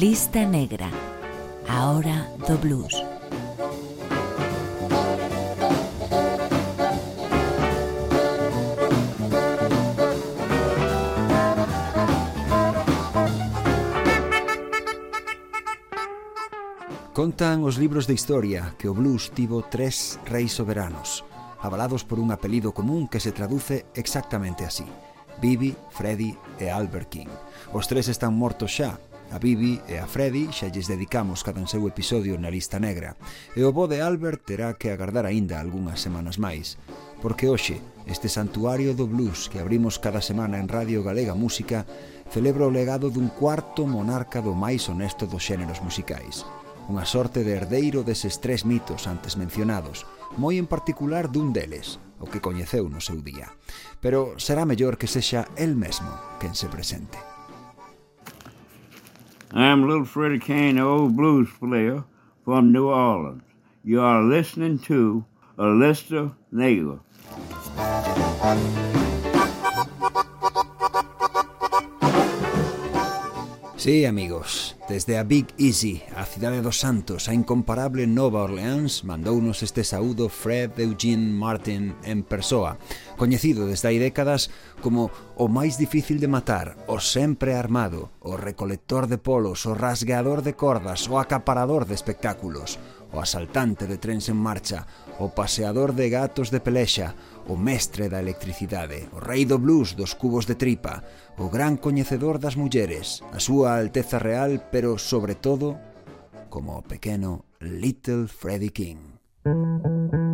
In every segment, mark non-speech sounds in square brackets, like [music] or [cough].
lista negra, a hora do blues. Contan os libros de historia que o blues tivo tres reis soberanos, avalados por un apelido común que se traduce exactamente así. Bibi, Freddy e Albert King. Os tres están mortos xa, A Bibi e a Freddy xa lles dedicamos cada un seu episodio na lista negra e o bo de Albert terá que agardar aínda algunhas semanas máis porque hoxe este santuario do blues que abrimos cada semana en Radio Galega Música celebra o legado dun cuarto monarca do máis honesto dos xéneros musicais. Unha sorte de herdeiro deses tres mitos antes mencionados, moi en particular dun deles, o que coñeceu no seu día. Pero será mellor que sexa el mesmo quen se presente. I'm Little Freddie Kane, the old blues player from New Orleans. You are listening to a Lister Sí, amigos, desde a Big Easy, a cidade dos Santos, a incomparable Nova Orleans, mandounos este saúdo Fred Eugene Martin en persoa, coñecido desde hai décadas como o máis difícil de matar, o sempre armado, o recolector de polos, o rasgador de cordas, o acaparador de espectáculos, o asaltante de trens en marcha, o paseador de gatos de pelexa, o mestre da electricidade, o rei do blues dos cubos de tripa, o gran coñecedor das mulleres, a súa Alteza Real, pero sobre todo como o pequeno Little Freddie King.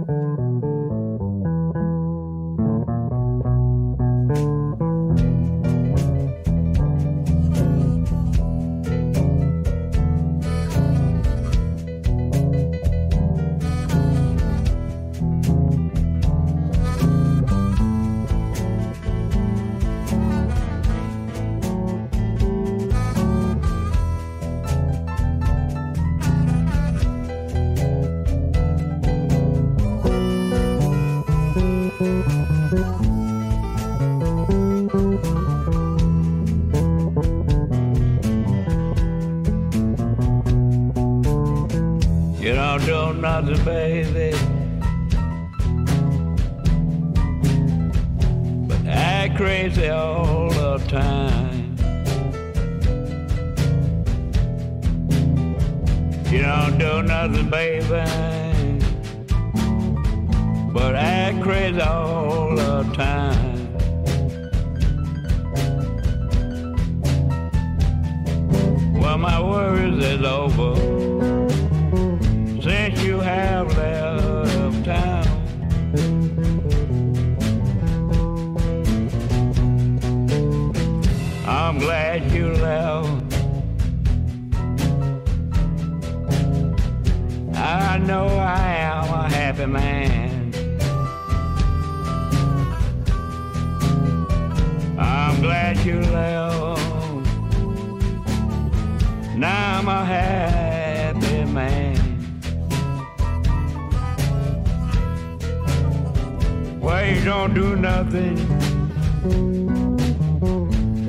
Don't do nothing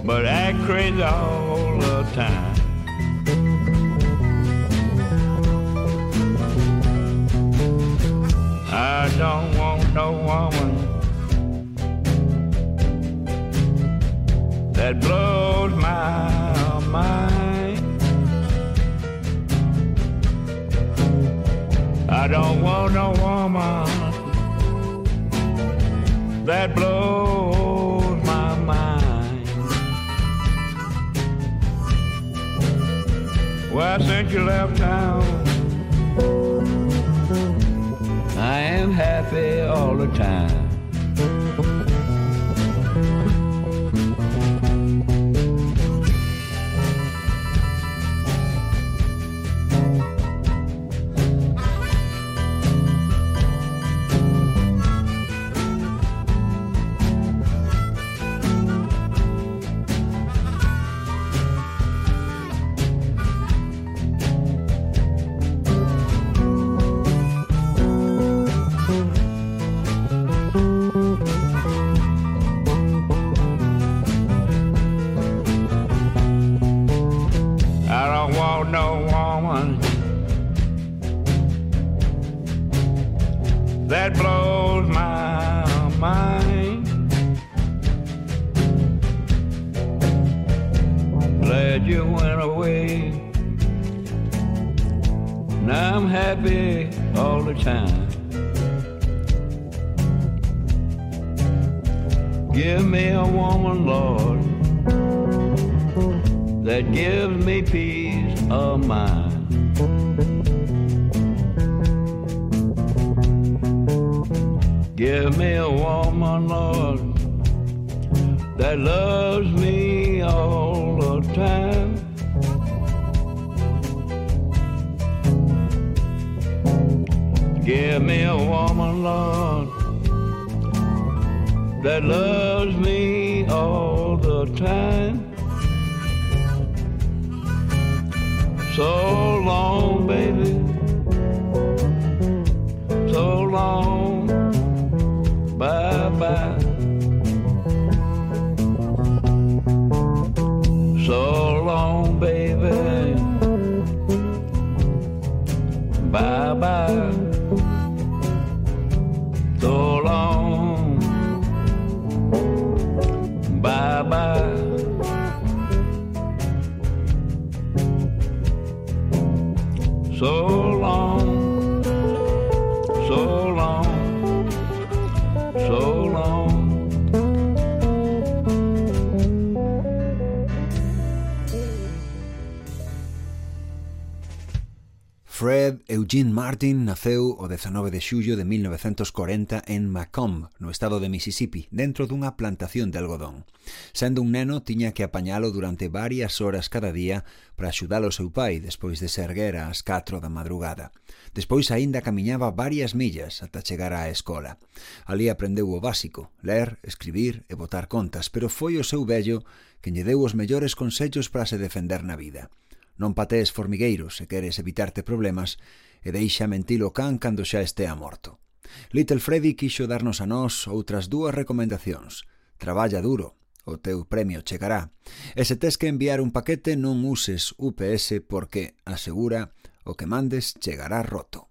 but act crazy all the time? I don't want no woman that blows my mind. I don't want no woman that blows my mind. Why, since you left town, I am happy all the time. Now I'm happy all the time. Give me a woman, Lord, that gives me peace of mind. Give me a woman, Lord, that loves me all the time. Give me a woman, Lord, that loves me all the time. So long, baby. So long. Bye bye. So long, baby. Bye bye. So Fred Eugene Martin naceu o 19 de xullo de 1940 en Macomb, no estado de Mississippi, dentro dunha plantación de algodón. Sendo un neno, tiña que apañalo durante varias horas cada día para axudar ao seu pai despois de ser guerra ás 4 da madrugada. Despois aínda camiñaba varias millas ata chegar á escola. Ali aprendeu o básico, ler, escribir e botar contas, pero foi o seu vello quen lle deu os mellores consellos para se defender na vida. Non patees formigueiros se queres evitarte problemas e deixa mentir o can cando xa estea morto. Little Freddy quixo darnos a nós outras dúas recomendacións. Traballa duro, o teu premio chegará. E se tes que enviar un paquete non uses UPS porque, asegura, o que mandes chegará roto.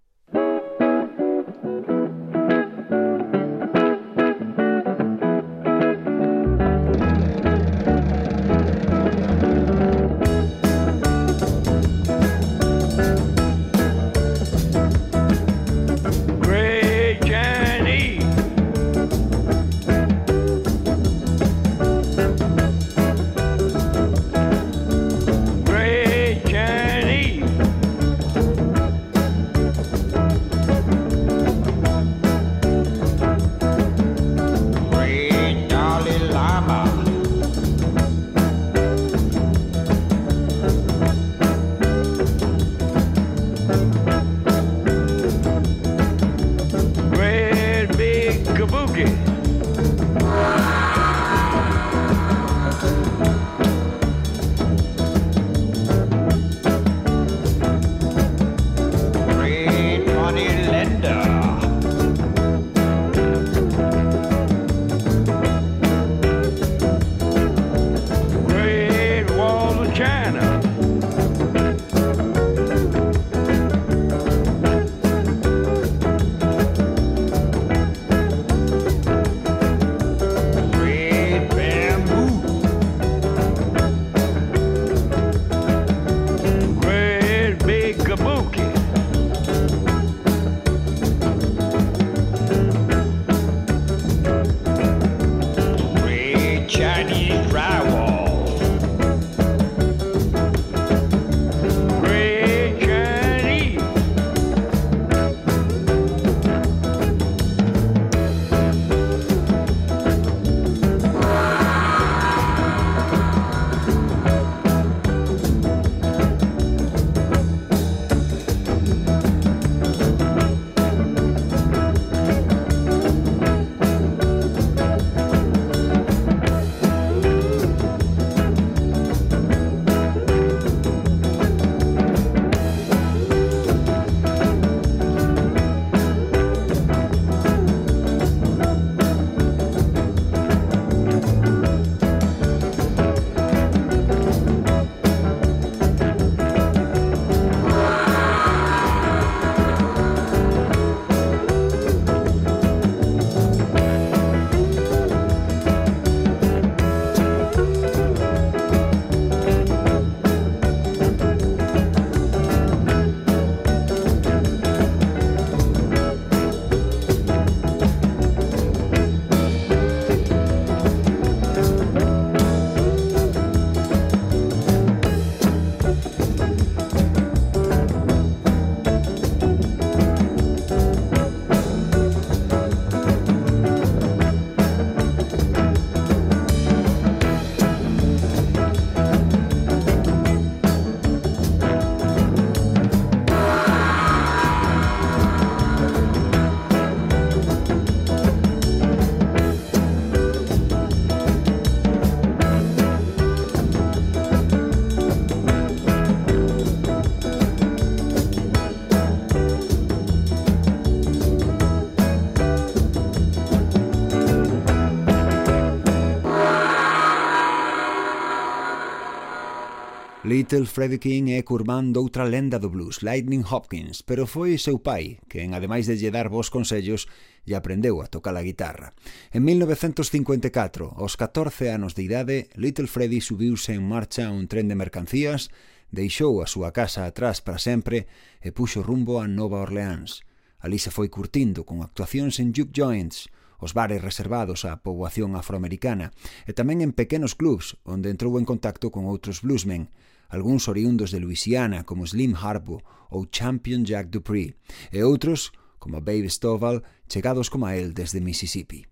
Little Freddie King é curmán doutra lenda do blues, Lightning Hopkins, pero foi seu pai, que, en ademais de lle dar bons consellos, lle aprendeu a tocar a guitarra. En 1954, aos 14 anos de idade, Little Freddie subiuse en marcha a un tren de mercancías, deixou a súa casa atrás para sempre e puxo rumbo a Nova Orleans. Ali se foi curtindo con actuacións en juke joints, os bares reservados á poboación afroamericana e tamén en pequenos clubs onde entrou en contacto con outros bluesmen, algúns oriundos de Luisiana como Slim Harpo ou Champion Jack Dupree e outros como Babe Stovall chegados como a el desde Mississippi.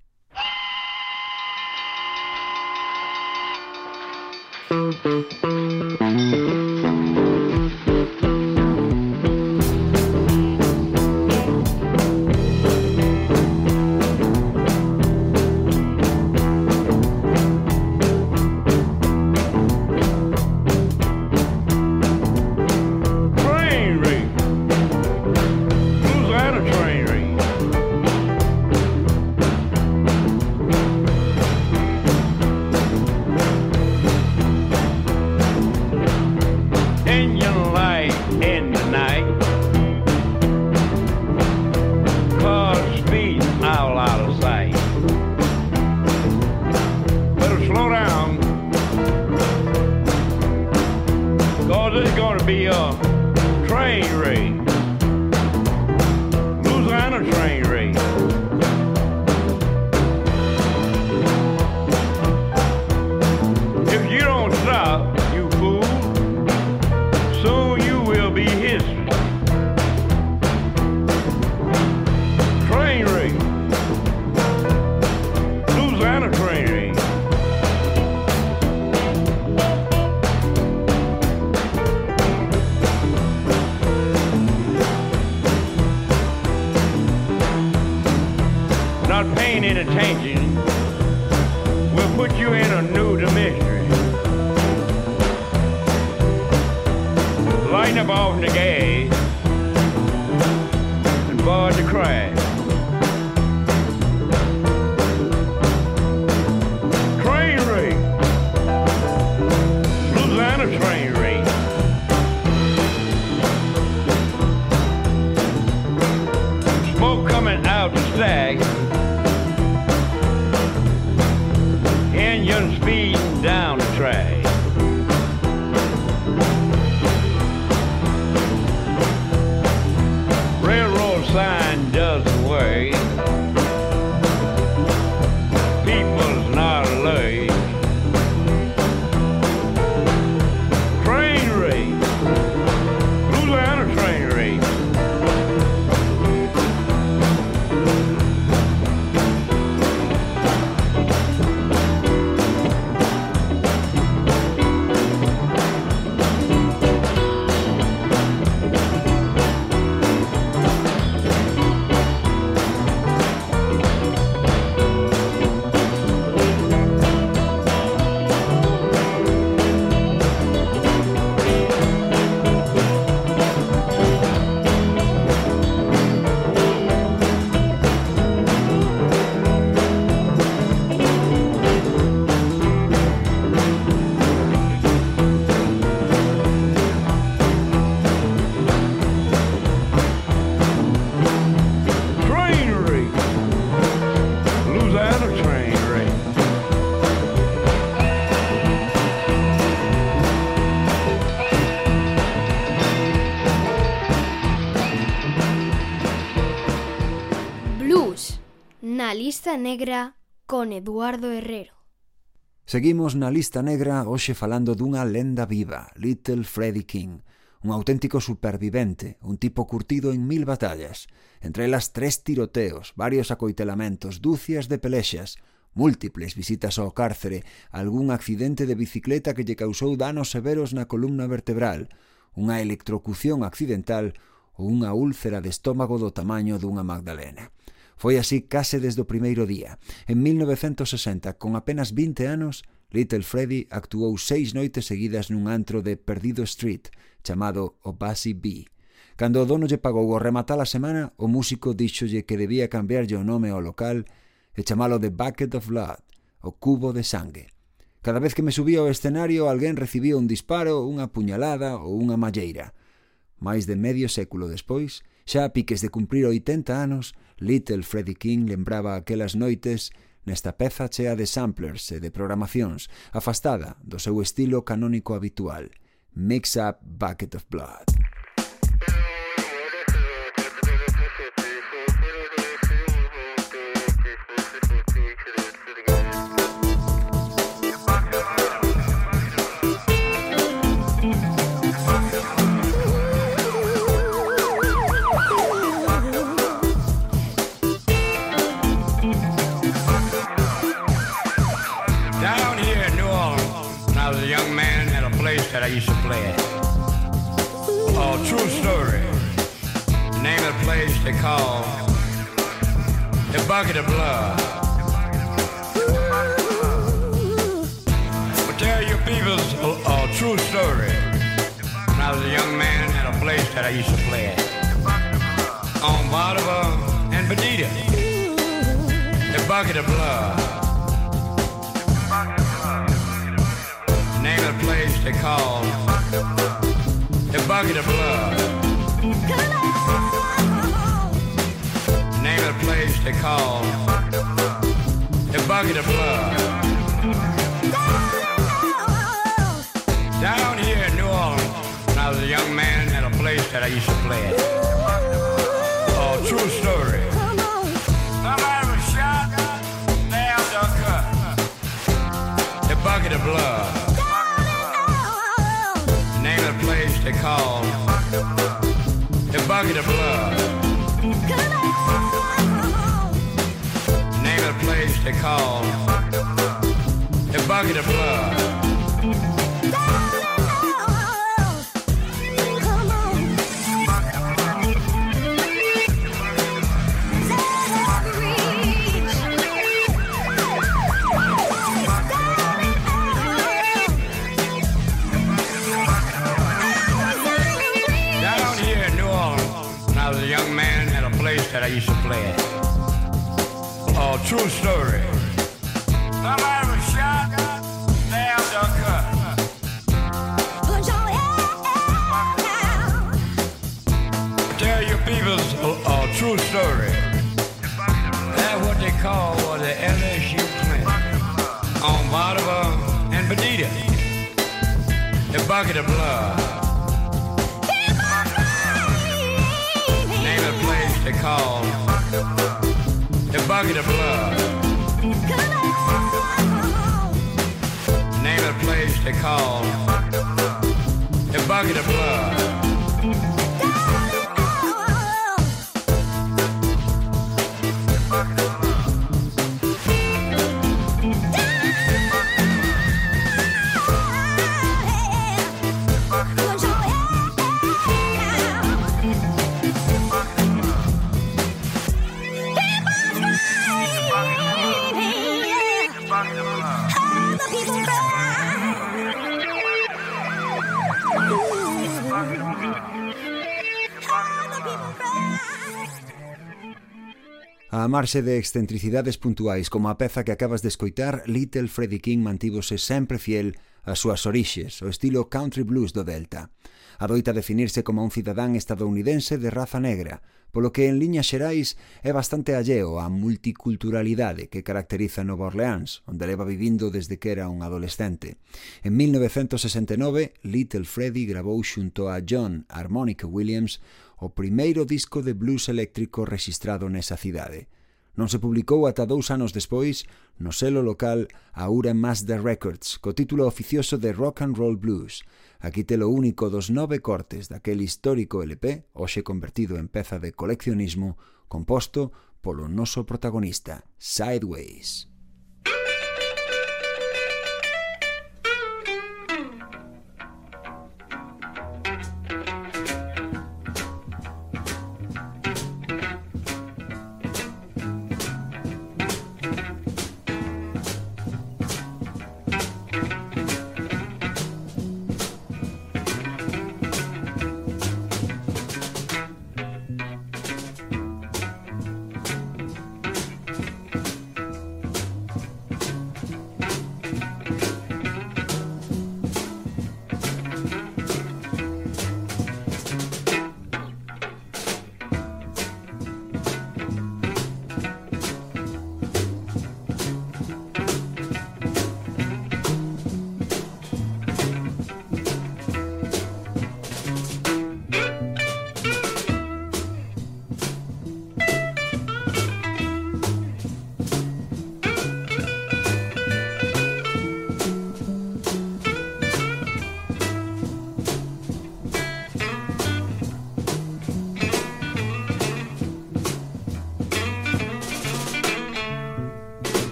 Lista Negra con Eduardo Herrero. Seguimos na lista negra hoxe falando dunha lenda viva, Little Freddy King, un auténtico supervivente, un tipo curtido en mil batallas, entre elas tres tiroteos, varios acoitelamentos, dúcias de pelexas, múltiples visitas ao cárcere, algún accidente de bicicleta que lle causou danos severos na columna vertebral, unha electrocución accidental ou unha úlcera de estómago do tamaño dunha magdalena. Foi así case desde o primeiro día. En 1960, con apenas 20 anos, Little Freddy actuou seis noites seguidas nun antro de Perdido Street, chamado o Bassy B. Cando o dono lle pagou o rematar a semana, o músico díxolle que debía cambiarlle o nome ao local e chamalo de Bucket of Blood, o cubo de sangue. Cada vez que me subía ao escenario, alguén recibía un disparo, unha puñalada ou unha malleira. Mais de medio século despois, xa a piques de cumprir 80 anos, Little Freddie King lembraba aquelas noites nesta peza chea de samplers e de programacións, afastada do seu estilo canónico habitual, Mix Up Bucket of Blood. True story. That's what they call the LSU on Bolivar and Bonita. The bucket of blood. Name the place they call the bucket of blood. They call the bucket of blood. marxe de excentricidades puntuais como a peza que acabas de escoitar, Little Freddie King mantívose sempre fiel ás súas orixes, o estilo country blues do Delta. Adoita definirse como un cidadán estadounidense de raza negra, polo que en liñas xerais é bastante alleo á multiculturalidade que caracteriza Nova Orleans, onde leva vivindo desde que era un adolescente. En 1969, Little Freddie grabou xunto a John Harmonica Williams o primeiro disco de blues eléctrico rexistrado nesa cidade. Non se publicou ata dous anos despois no selo local Aura Mazda Records, co título oficioso de Rock and Roll Blues. Aquí telo único dos nove cortes daquel histórico LP, hoxe convertido en peza de coleccionismo, composto polo noso protagonista, Sideways.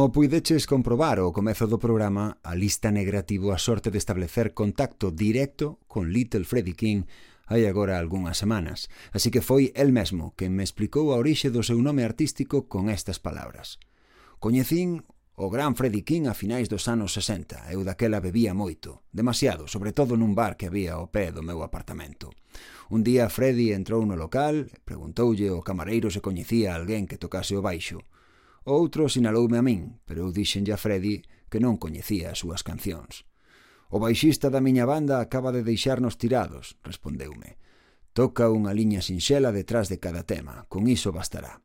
Como puideches comprobar ao comezo do programa, a lista negra tivo a sorte de establecer contacto directo con Little Freddy King hai agora algunhas semanas, así que foi el mesmo que me explicou a orixe do seu nome artístico con estas palabras. Coñecín o gran Freddy King a finais dos anos 60. Eu daquela bebía moito, demasiado, sobre todo nun bar que había ao pé do meu apartamento. Un día Freddy entrou no local, preguntoulle ao camareiro se coñecía alguén que tocase o baixo. O outro sinaloume a min, pero eu dixenlle a Freddy que non coñecía as súas cancións. O baixista da miña banda acaba de deixarnos tirados, respondeume. Toca unha liña sinxela detrás de cada tema, con iso bastará.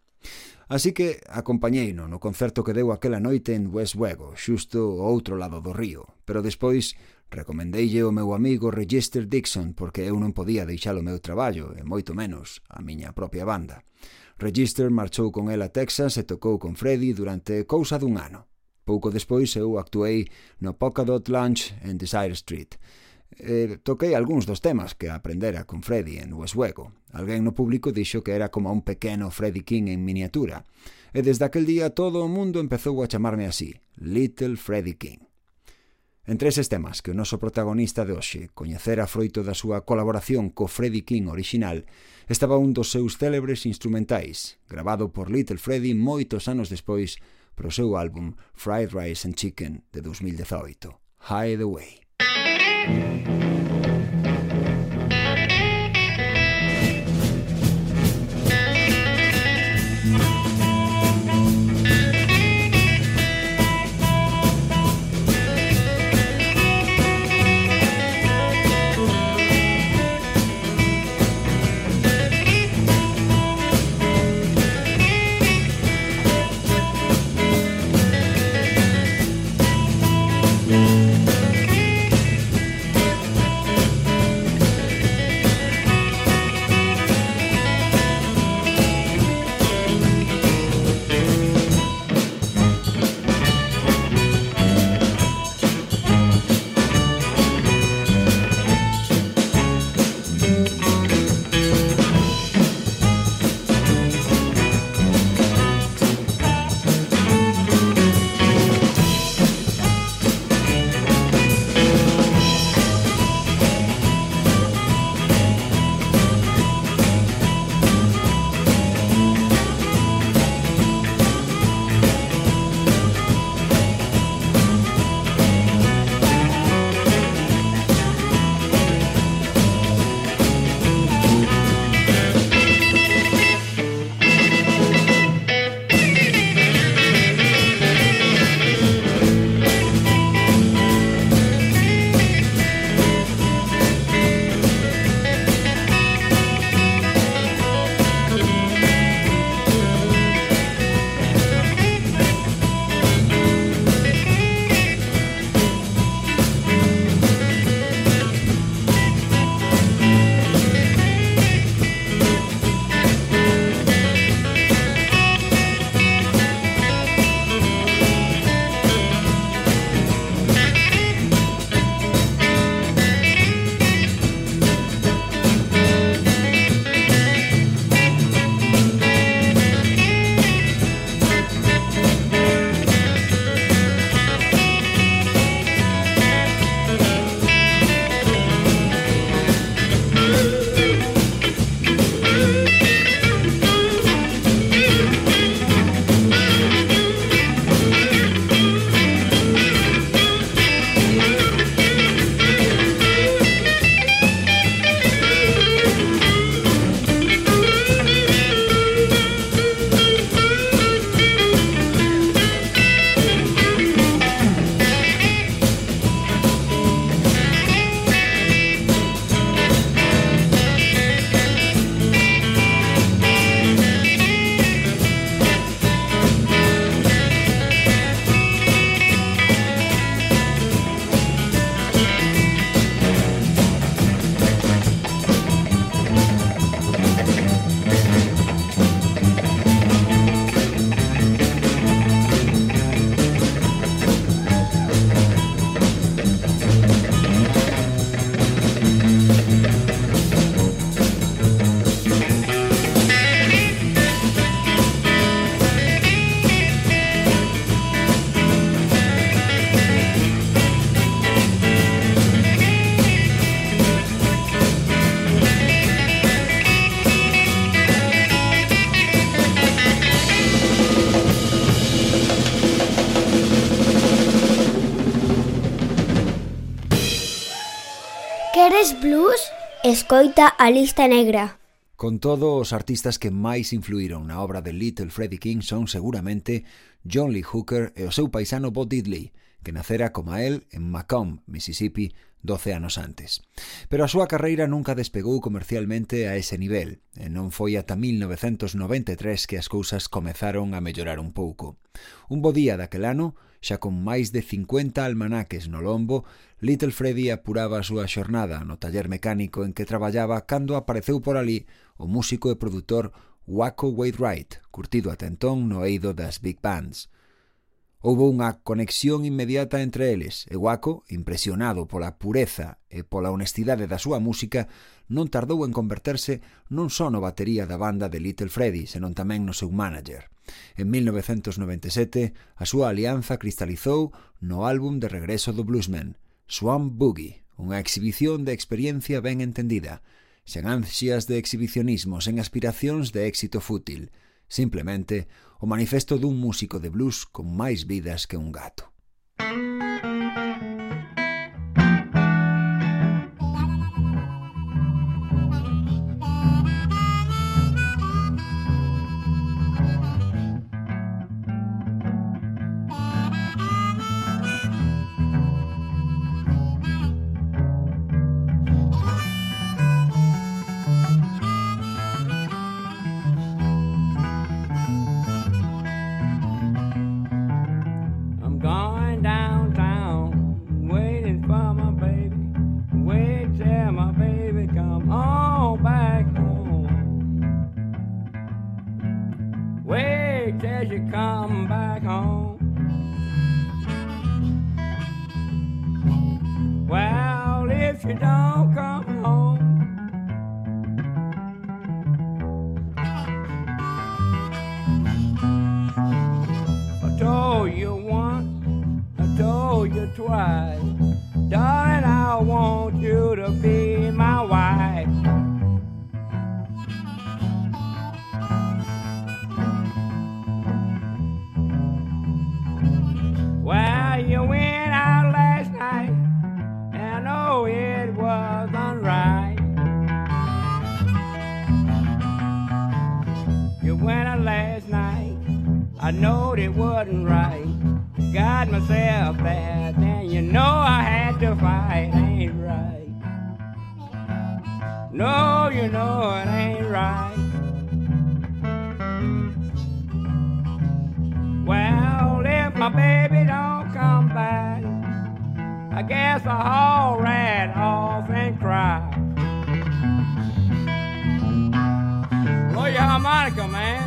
Así que acompañeino no concerto que deu aquela noite en West Wego, xusto ao outro lado do río, pero despois recomendeille o meu amigo Register Dixon porque eu non podía deixar o meu traballo, e moito menos a miña propia banda. Register marchou con el a Texas e tocou con Freddy durante cousa dun ano. Pouco despois eu actuei no Polkadot Lunch en Desire Street. E toquei algúns dos temas que aprendera con Freddy en Westwego. Alguén no público dixo que era como un pequeno Freddy King en miniatura. E desde aquel día todo o mundo empezou a chamarme así, Little Freddy King. Entre eses temas que o noso protagonista de hoxe coñecera froito da súa colaboración co Freddy King original, estaba un dos seus célebres instrumentais, grabado por Little Freddy moitos anos despois pro seu álbum Fried Rice and Chicken de 2018, Hideaway. Música Escoita a lista negra. Con todo, os artistas que máis influíron na obra de Little Freddie King son seguramente John Lee Hooker e o seu paisano Bo Diddley, que nacera como el en Macomb, Mississippi, 12 anos antes. Pero a súa carreira nunca despegou comercialmente a ese nivel, e non foi ata 1993 que as cousas comezaron a mellorar un pouco. Un bo día daquel ano, xa con máis de 50 almanaques no lombo, Little Freddy apuraba a súa xornada no taller mecánico en que traballaba cando apareceu por ali o músico e produtor Waco Wainwright, curtido até entón no eido das big bands. Houbo unha conexión inmediata entre eles e Waco, impresionado pola pureza e pola honestidade da súa música, non tardou en converterse non só no batería da banda de Little Freddy, senón tamén no seu manager. En 1997, a súa alianza cristalizou no álbum de regreso do Bluesman, Swan Boogie, unha exhibición de experiencia ben entendida, sen ansias de exhibicionismo, sen aspiracións de éxito fútil, simplemente o manifesto dun músico de blues con máis vidas que un gato. Come back, I guess I'll haul right off and cry. Blow your harmonica, man.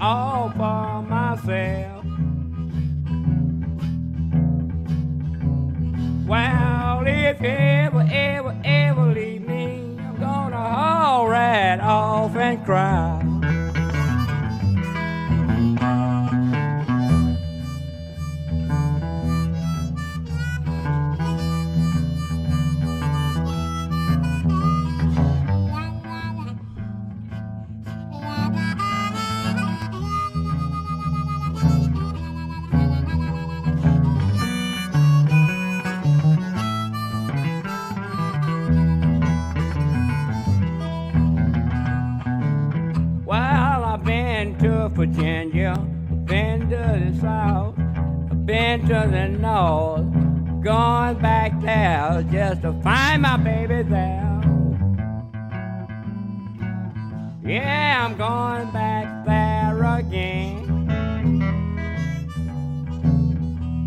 All for myself. Well, if you ever, ever, ever leave me, I'm gonna haul right off and cry. Going back there again.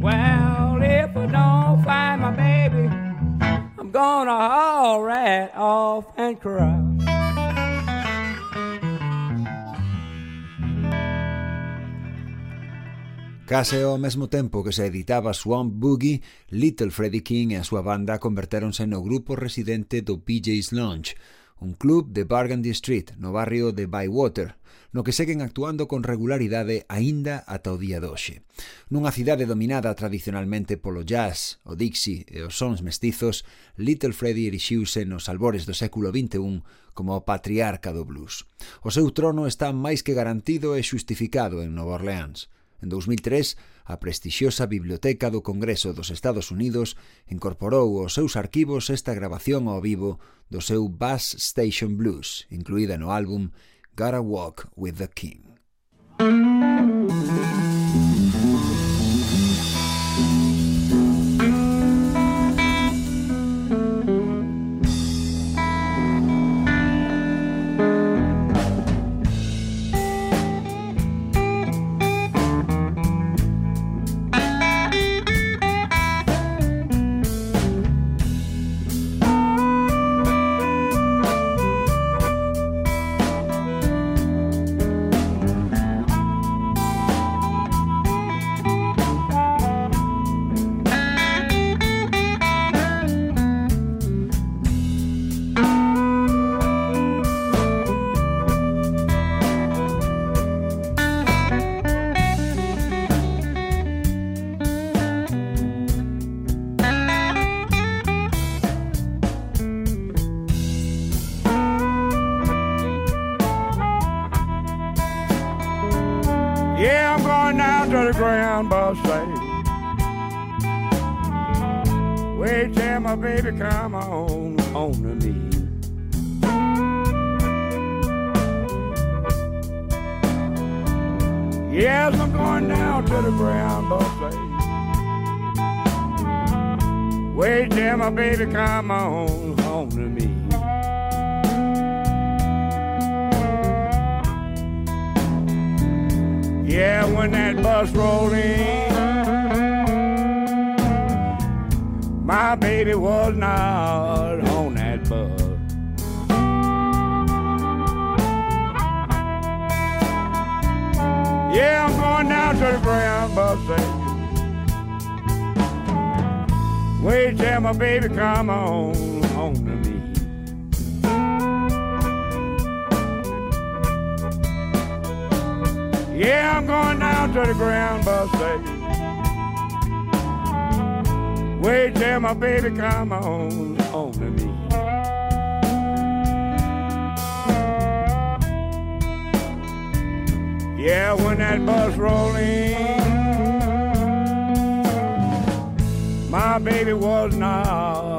Well, if I don't find my baby, I'm gonna haul right off and cry. Case ao mesmo tempo que se editaba Swamp Boogie, Little Freddie King e a súa banda convertéronse no grupo residente do PJ's Lounge, un club de Burgundy Street, no barrio de Bywater, no que seguen actuando con regularidade aínda ata o día doxe. Nunha cidade dominada tradicionalmente polo jazz, o dixie e os sons mestizos, Little Freddy erixiuse nos albores do século XXI como o patriarca do blues. O seu trono está máis que garantido e xustificado en Nova Orleans, En 2003, a prestixiosa Biblioteca do Congreso dos Estados Unidos incorporou aos seus arquivos esta grabación ao vivo do seu Bass Station Blues, incluída no álbum Gotta Walk with the King. Música Yeah, I'm going down to the ground bus stage. Wait till my baby come on home to me. Yes, I'm going down to the ground bus stage. Wait till my baby come on home to me. Yeah, when that bus rolled in, my baby was not on that bus. Yeah, I'm going down to the ground bus station. Wait till my baby come home Yeah, I'm going down to the ground bus station. Wait till my baby come on home to me. Yeah, when that bus roll in, my baby was not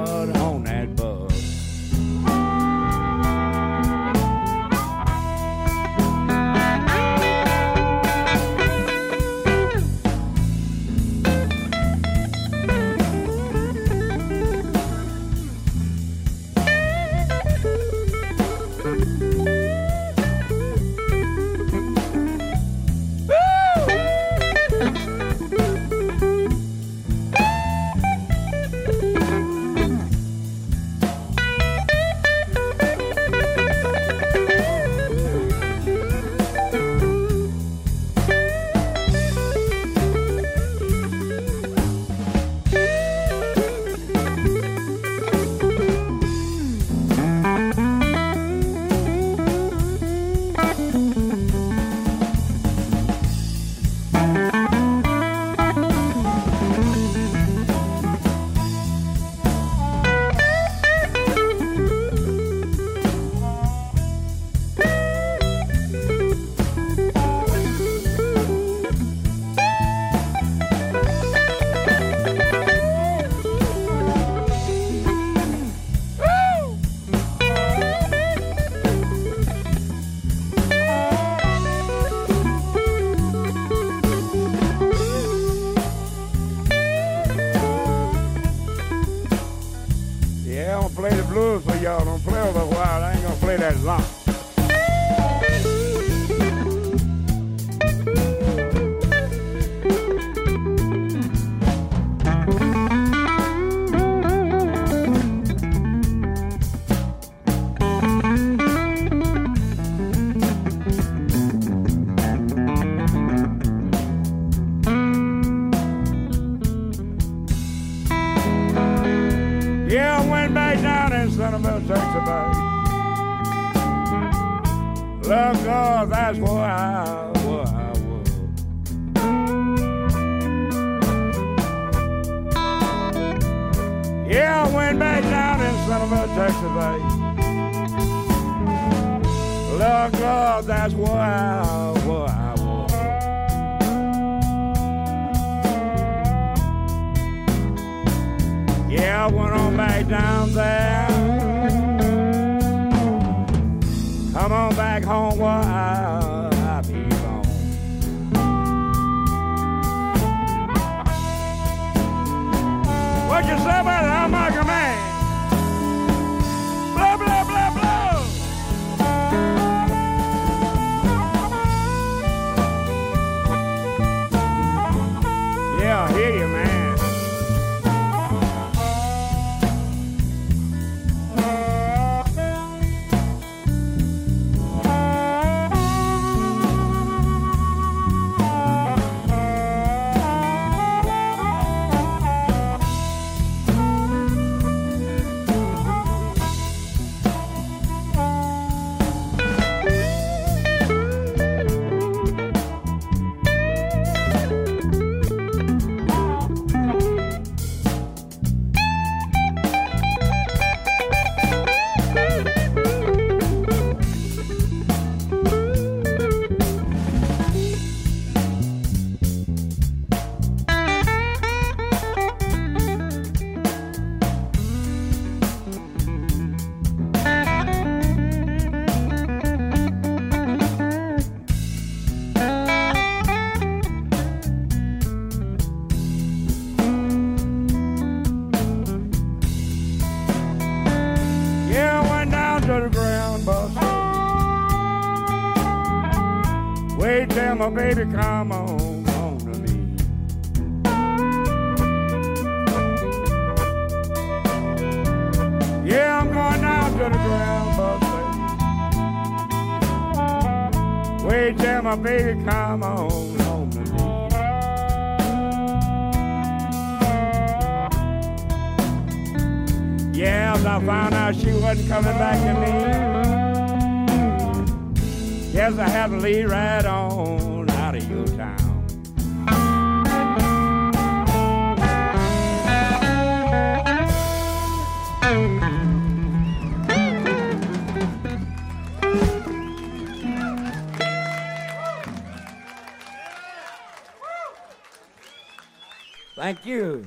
I went on back down there. Baby come on, home to me. Yeah, I'm going down to the ground, boss. Wait till my baby come on, home to me. Yeah, I found out she wasn't coming back to me. Guess I had to leave right on Thank you.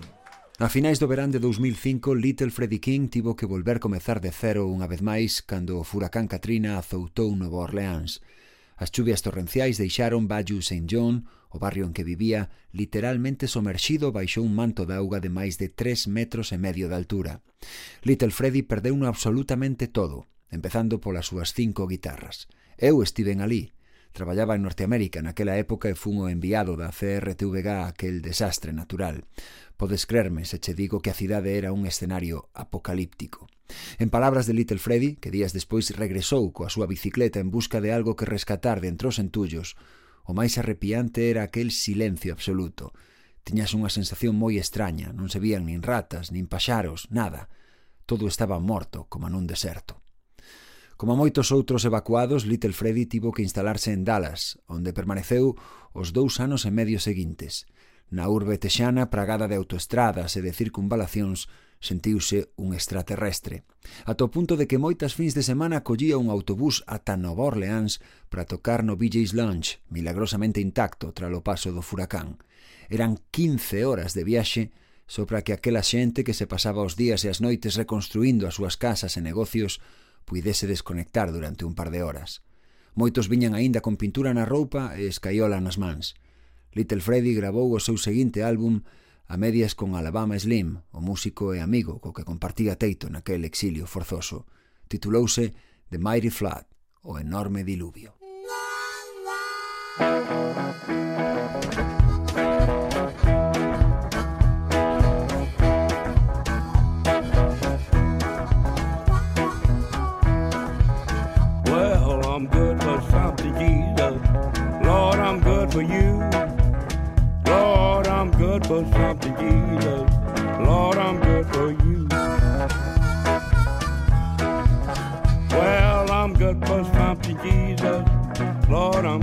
A finais do verán de 2005, Little Freddie King tivo que volver comezar de cero unha vez máis cando o furacán Katrina azoutou Nova Orleans. As chuvias torrenciais deixaron Bayou St. John, o barrio en que vivía, literalmente somerxido baixo un manto de auga de máis de 3 metros e medio de altura. Little Freddy perdeuno absolutamente todo, empezando polas súas cinco guitarras. Eu estiven ali. Traballaba en Norteamérica naquela época e fun o enviado da CRTVG a aquel desastre natural. Podes crerme se che digo que a cidade era un escenario apocalíptico. En palabras de Little Freddy, que días despois regresou coa súa bicicleta en busca de algo que rescatar dentre os entullos, o máis arrepiante era aquel silencio absoluto. Tiñas unha sensación moi extraña, non se vían nin ratas, nin paxaros, nada. Todo estaba morto, como nun deserto. Como moitos outros evacuados, Little Freddy tivo que instalarse en Dallas, onde permaneceu os dous anos e medio seguintes. Na urbe texana, pragada de autoestradas e de circunvalacións, Sentiuse un extraterrestre, ata o punto de que moitas fins de semana collía un autobús ata Nova Orleans para tocar no BJ's Lounge, milagrosamente intacto tras o paso do furacán. Eran 15 horas de viaxe só para que aquela xente que se pasaba os días e as noites reconstruindo as súas casas e negocios puidese desconectar durante un par de horas. Moitos viñan aínda con pintura na roupa e escaiola nas mans. Little Freddy grabou o seu seguinte álbum a medias con Alabama Slim, o músico e amigo co que compartía teito naquel exilio forzoso. Titulouse The Mighty Flood, o enorme diluvio. for something, Jesus. Lord, I'm good for you. Well, I'm good for something, Jesus. Lord, I'm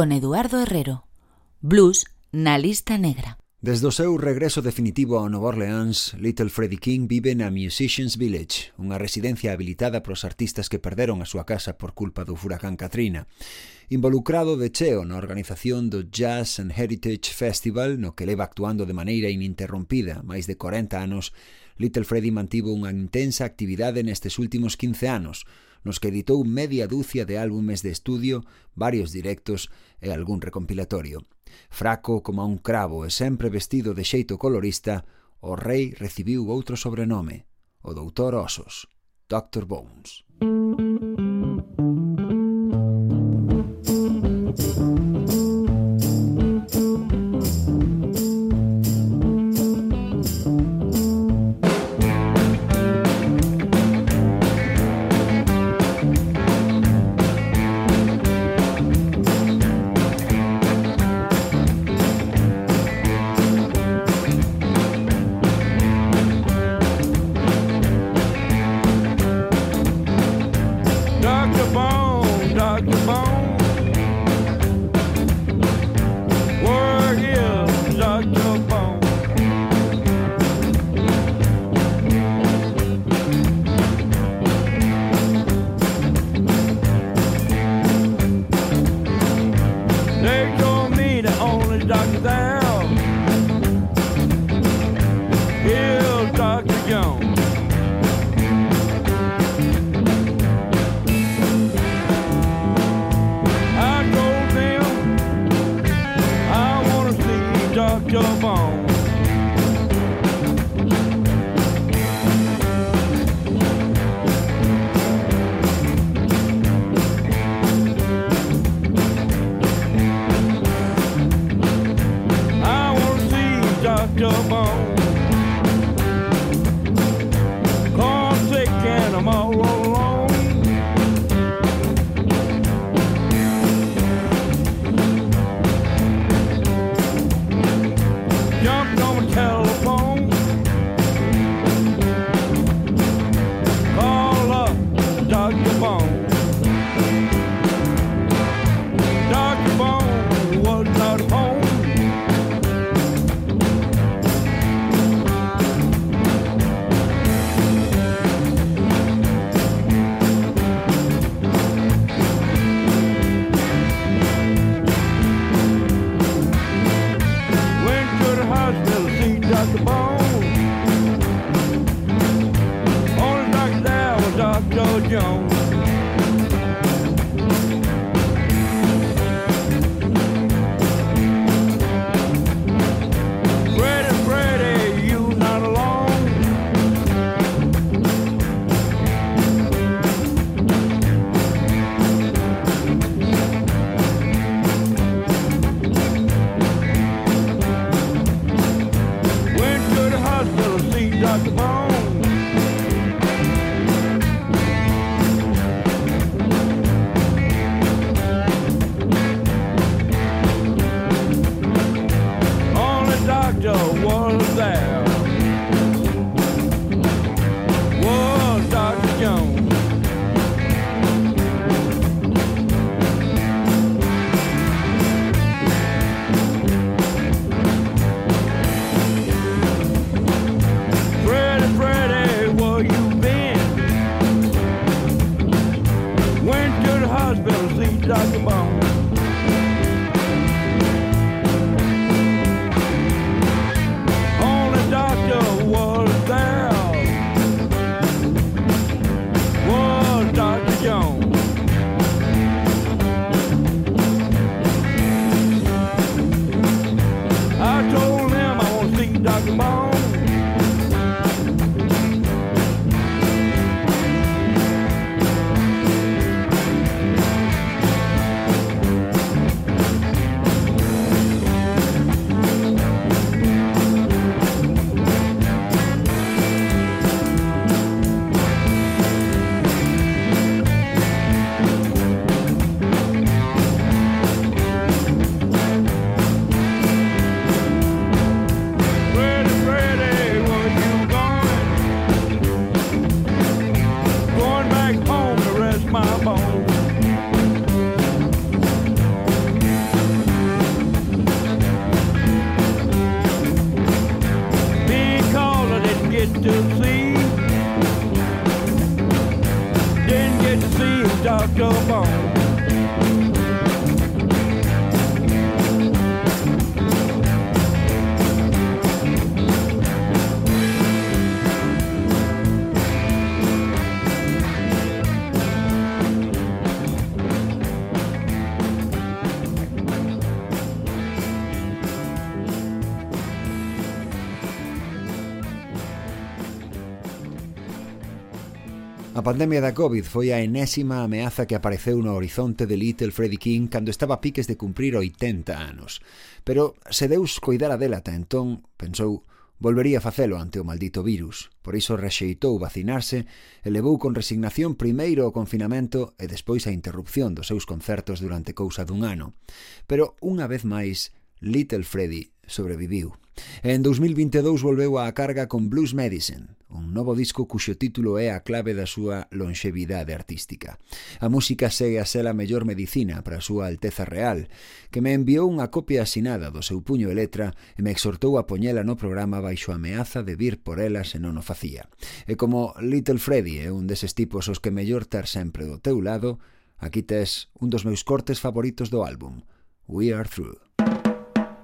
con Eduardo Herrero. Blues na lista negra. Desde o seu regreso definitivo ao Nova Orleans, Little Freddie King vive na Musicians Village, unha residencia habilitada para os artistas que perderon a súa casa por culpa do furacán Katrina. Involucrado de cheo na organización do Jazz and Heritage Festival, no que leva actuando de maneira ininterrompida máis de 40 anos, Little Freddie mantivo unha intensa actividade nestes últimos 15 anos, nos que editou media dúcia de álbumes de estudio, varios directos e algún recopilatorio. Fraco como un cravo e sempre vestido de xeito colorista, o rei recibiu outro sobrenome, o doutor Osos, Dr. Bones. pandemia da Covid foi a enésima ameaza que apareceu no horizonte de Little Freddy King cando estaba a piques de cumprir 80 anos. Pero se Deus coidara dela ata entón, pensou, volvería a facelo ante o maldito virus. Por iso rexeitou vacinarse e levou con resignación primeiro o confinamento e despois a interrupción dos seus concertos durante cousa dun ano. Pero unha vez máis Little Freddy sobreviviu. E en 2022 volveu á carga con Blues Medicine, un novo disco cuxo título é a clave da súa lonxevidade artística. A música segue a ser a mellor medicina para a súa Alteza Real, que me enviou unha copia asinada do seu puño e letra e me exhortou a poñela no programa baixo a ameaza de vir por ela se non o facía. E como Little Freddy é un deses tipos os que mellor ter sempre do teu lado, aquí tes un dos meus cortes favoritos do álbum, We Are Through.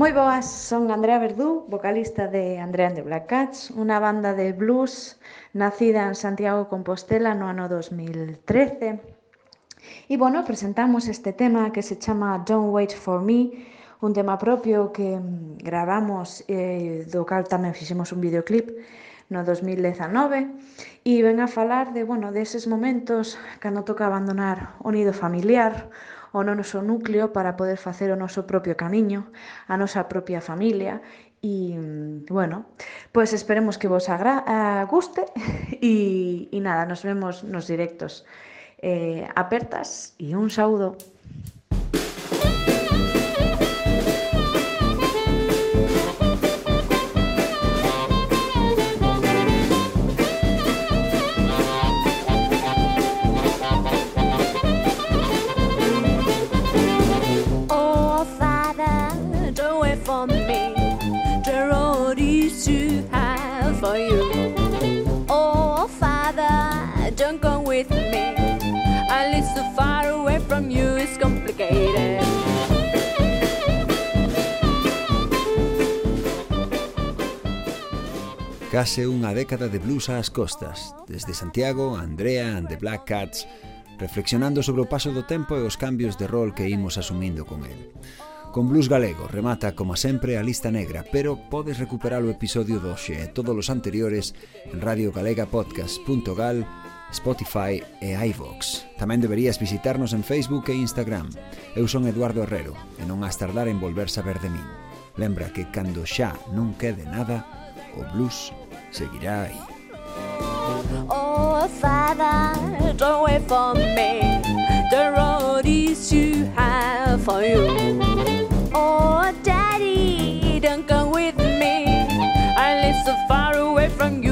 Moi boas, son Andrea Verdú, vocalista de Andrea and the Black Cats, unha banda de blues nacida en Santiago Compostela no ano 2013. E, bueno, presentamos este tema que se chama Don't Wait For Me, un tema propio que mm, gravamos eh, do cal tamén fixemos un videoclip no 2019 e ven a falar de, bueno, deses momentos cando toca abandonar o nido familiar, o noso núcleo para poder facer o noso propio camiño, a nosa propia familia e, bueno, pois esperemos que vos agra a guste [laughs] e nada, nos vemos nos directos eh, apertas e un saúdo. Case unha década de blues ás costas, desde Santiago, Andrea and the Black Cats, reflexionando sobre o paso do tempo e os cambios de rol que imos asumindo con el. Con blues galego remata, como sempre, a lista negra, pero podes recuperar o episodio doxe e todos os anteriores en radiogalegapodcast.gal, Spotify e iVox. Tamén deberías visitarnos en Facebook e Instagram. Eu son Eduardo Herrero e non has tardar en volver saber de min. Lembra que cando xa non quede nada, o blues seguirá ahí. Oh, father, me. The road is too for you. Oh, daddy, don't come with me. I live so far away from you.